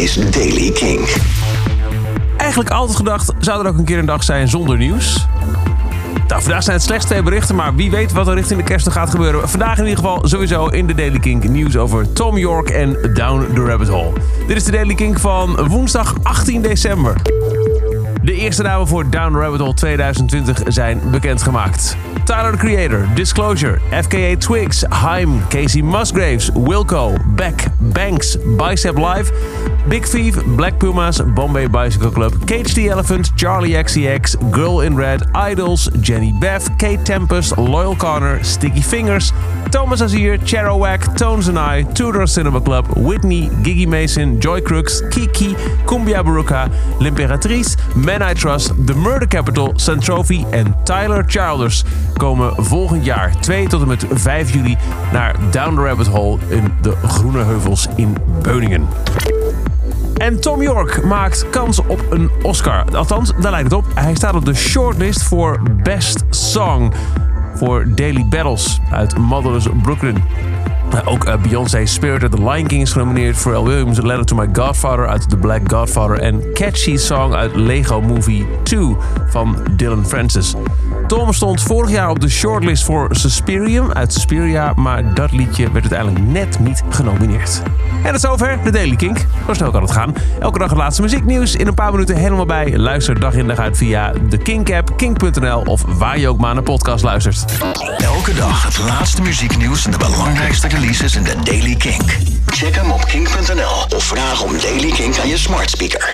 is Daily King. Eigenlijk altijd gedacht, zou er ook een keer een dag zijn zonder nieuws? Nou, vandaag zijn het slechts twee berichten, maar wie weet wat er richting de kerst gaat gebeuren. Vandaag in ieder geval sowieso in de Daily Kink nieuws over Tom York en Down the Rabbit Hole. Dit is de Daily Kink van woensdag 18 december. De eerste namen voor Down Rabbit Hole 2020 zijn bekendgemaakt. Tyler the Creator, Disclosure, FKA Twigs, Haim, Casey Musgraves, Wilco, Beck, Banks, Bicep Live, Big Thief, Black Pumas, Bombay Bicycle Club, Cage the Elephant, Charlie XCX, Girl in Red, Idols, Jenny Bev, Kate Tempest, Loyal Connor, Sticky Fingers, Thomas Azier, Cherowack, Tones and I, Tudor Cinema Club, Whitney, Gigi Mason, Joy Crooks, Kiki, Cumbia Baruka, L'Imperatrice, Man I Trust, The Murder Capital, Trophy en Tyler Childers komen volgend jaar 2 tot en met 5 juli naar Down the Rabbit Hole in de Groene Heuvels in Beuningen. En Tom York maakt kans op een Oscar. Althans, daar lijkt het op. Hij staat op de shortlist voor Best Song voor Daily Battles uit Motherless Brooklyn. Ook uh, Beyoncé Spirit The Lion King is genomineerd. Pharrell Williams Letter to My Godfather uit The Black Godfather. En Catchy Song uit Lego Movie 2 van Dylan Francis. Tom stond vorig jaar op de shortlist voor Suspirium uit Suspiria, maar dat liedje werd uiteindelijk net niet genomineerd. En dat is over de Daily Kink. Zo snel kan het gaan. Elke dag het laatste muzieknieuws in een paar minuten helemaal bij. Luister dag in dag uit via de Kink-app, kink.nl of waar je ook maar naar podcast luistert. Elke dag het laatste muzieknieuws en de belangrijkste releases in de Daily Kink. Check hem op kink.nl of vraag om Daily Kink aan je smart speaker.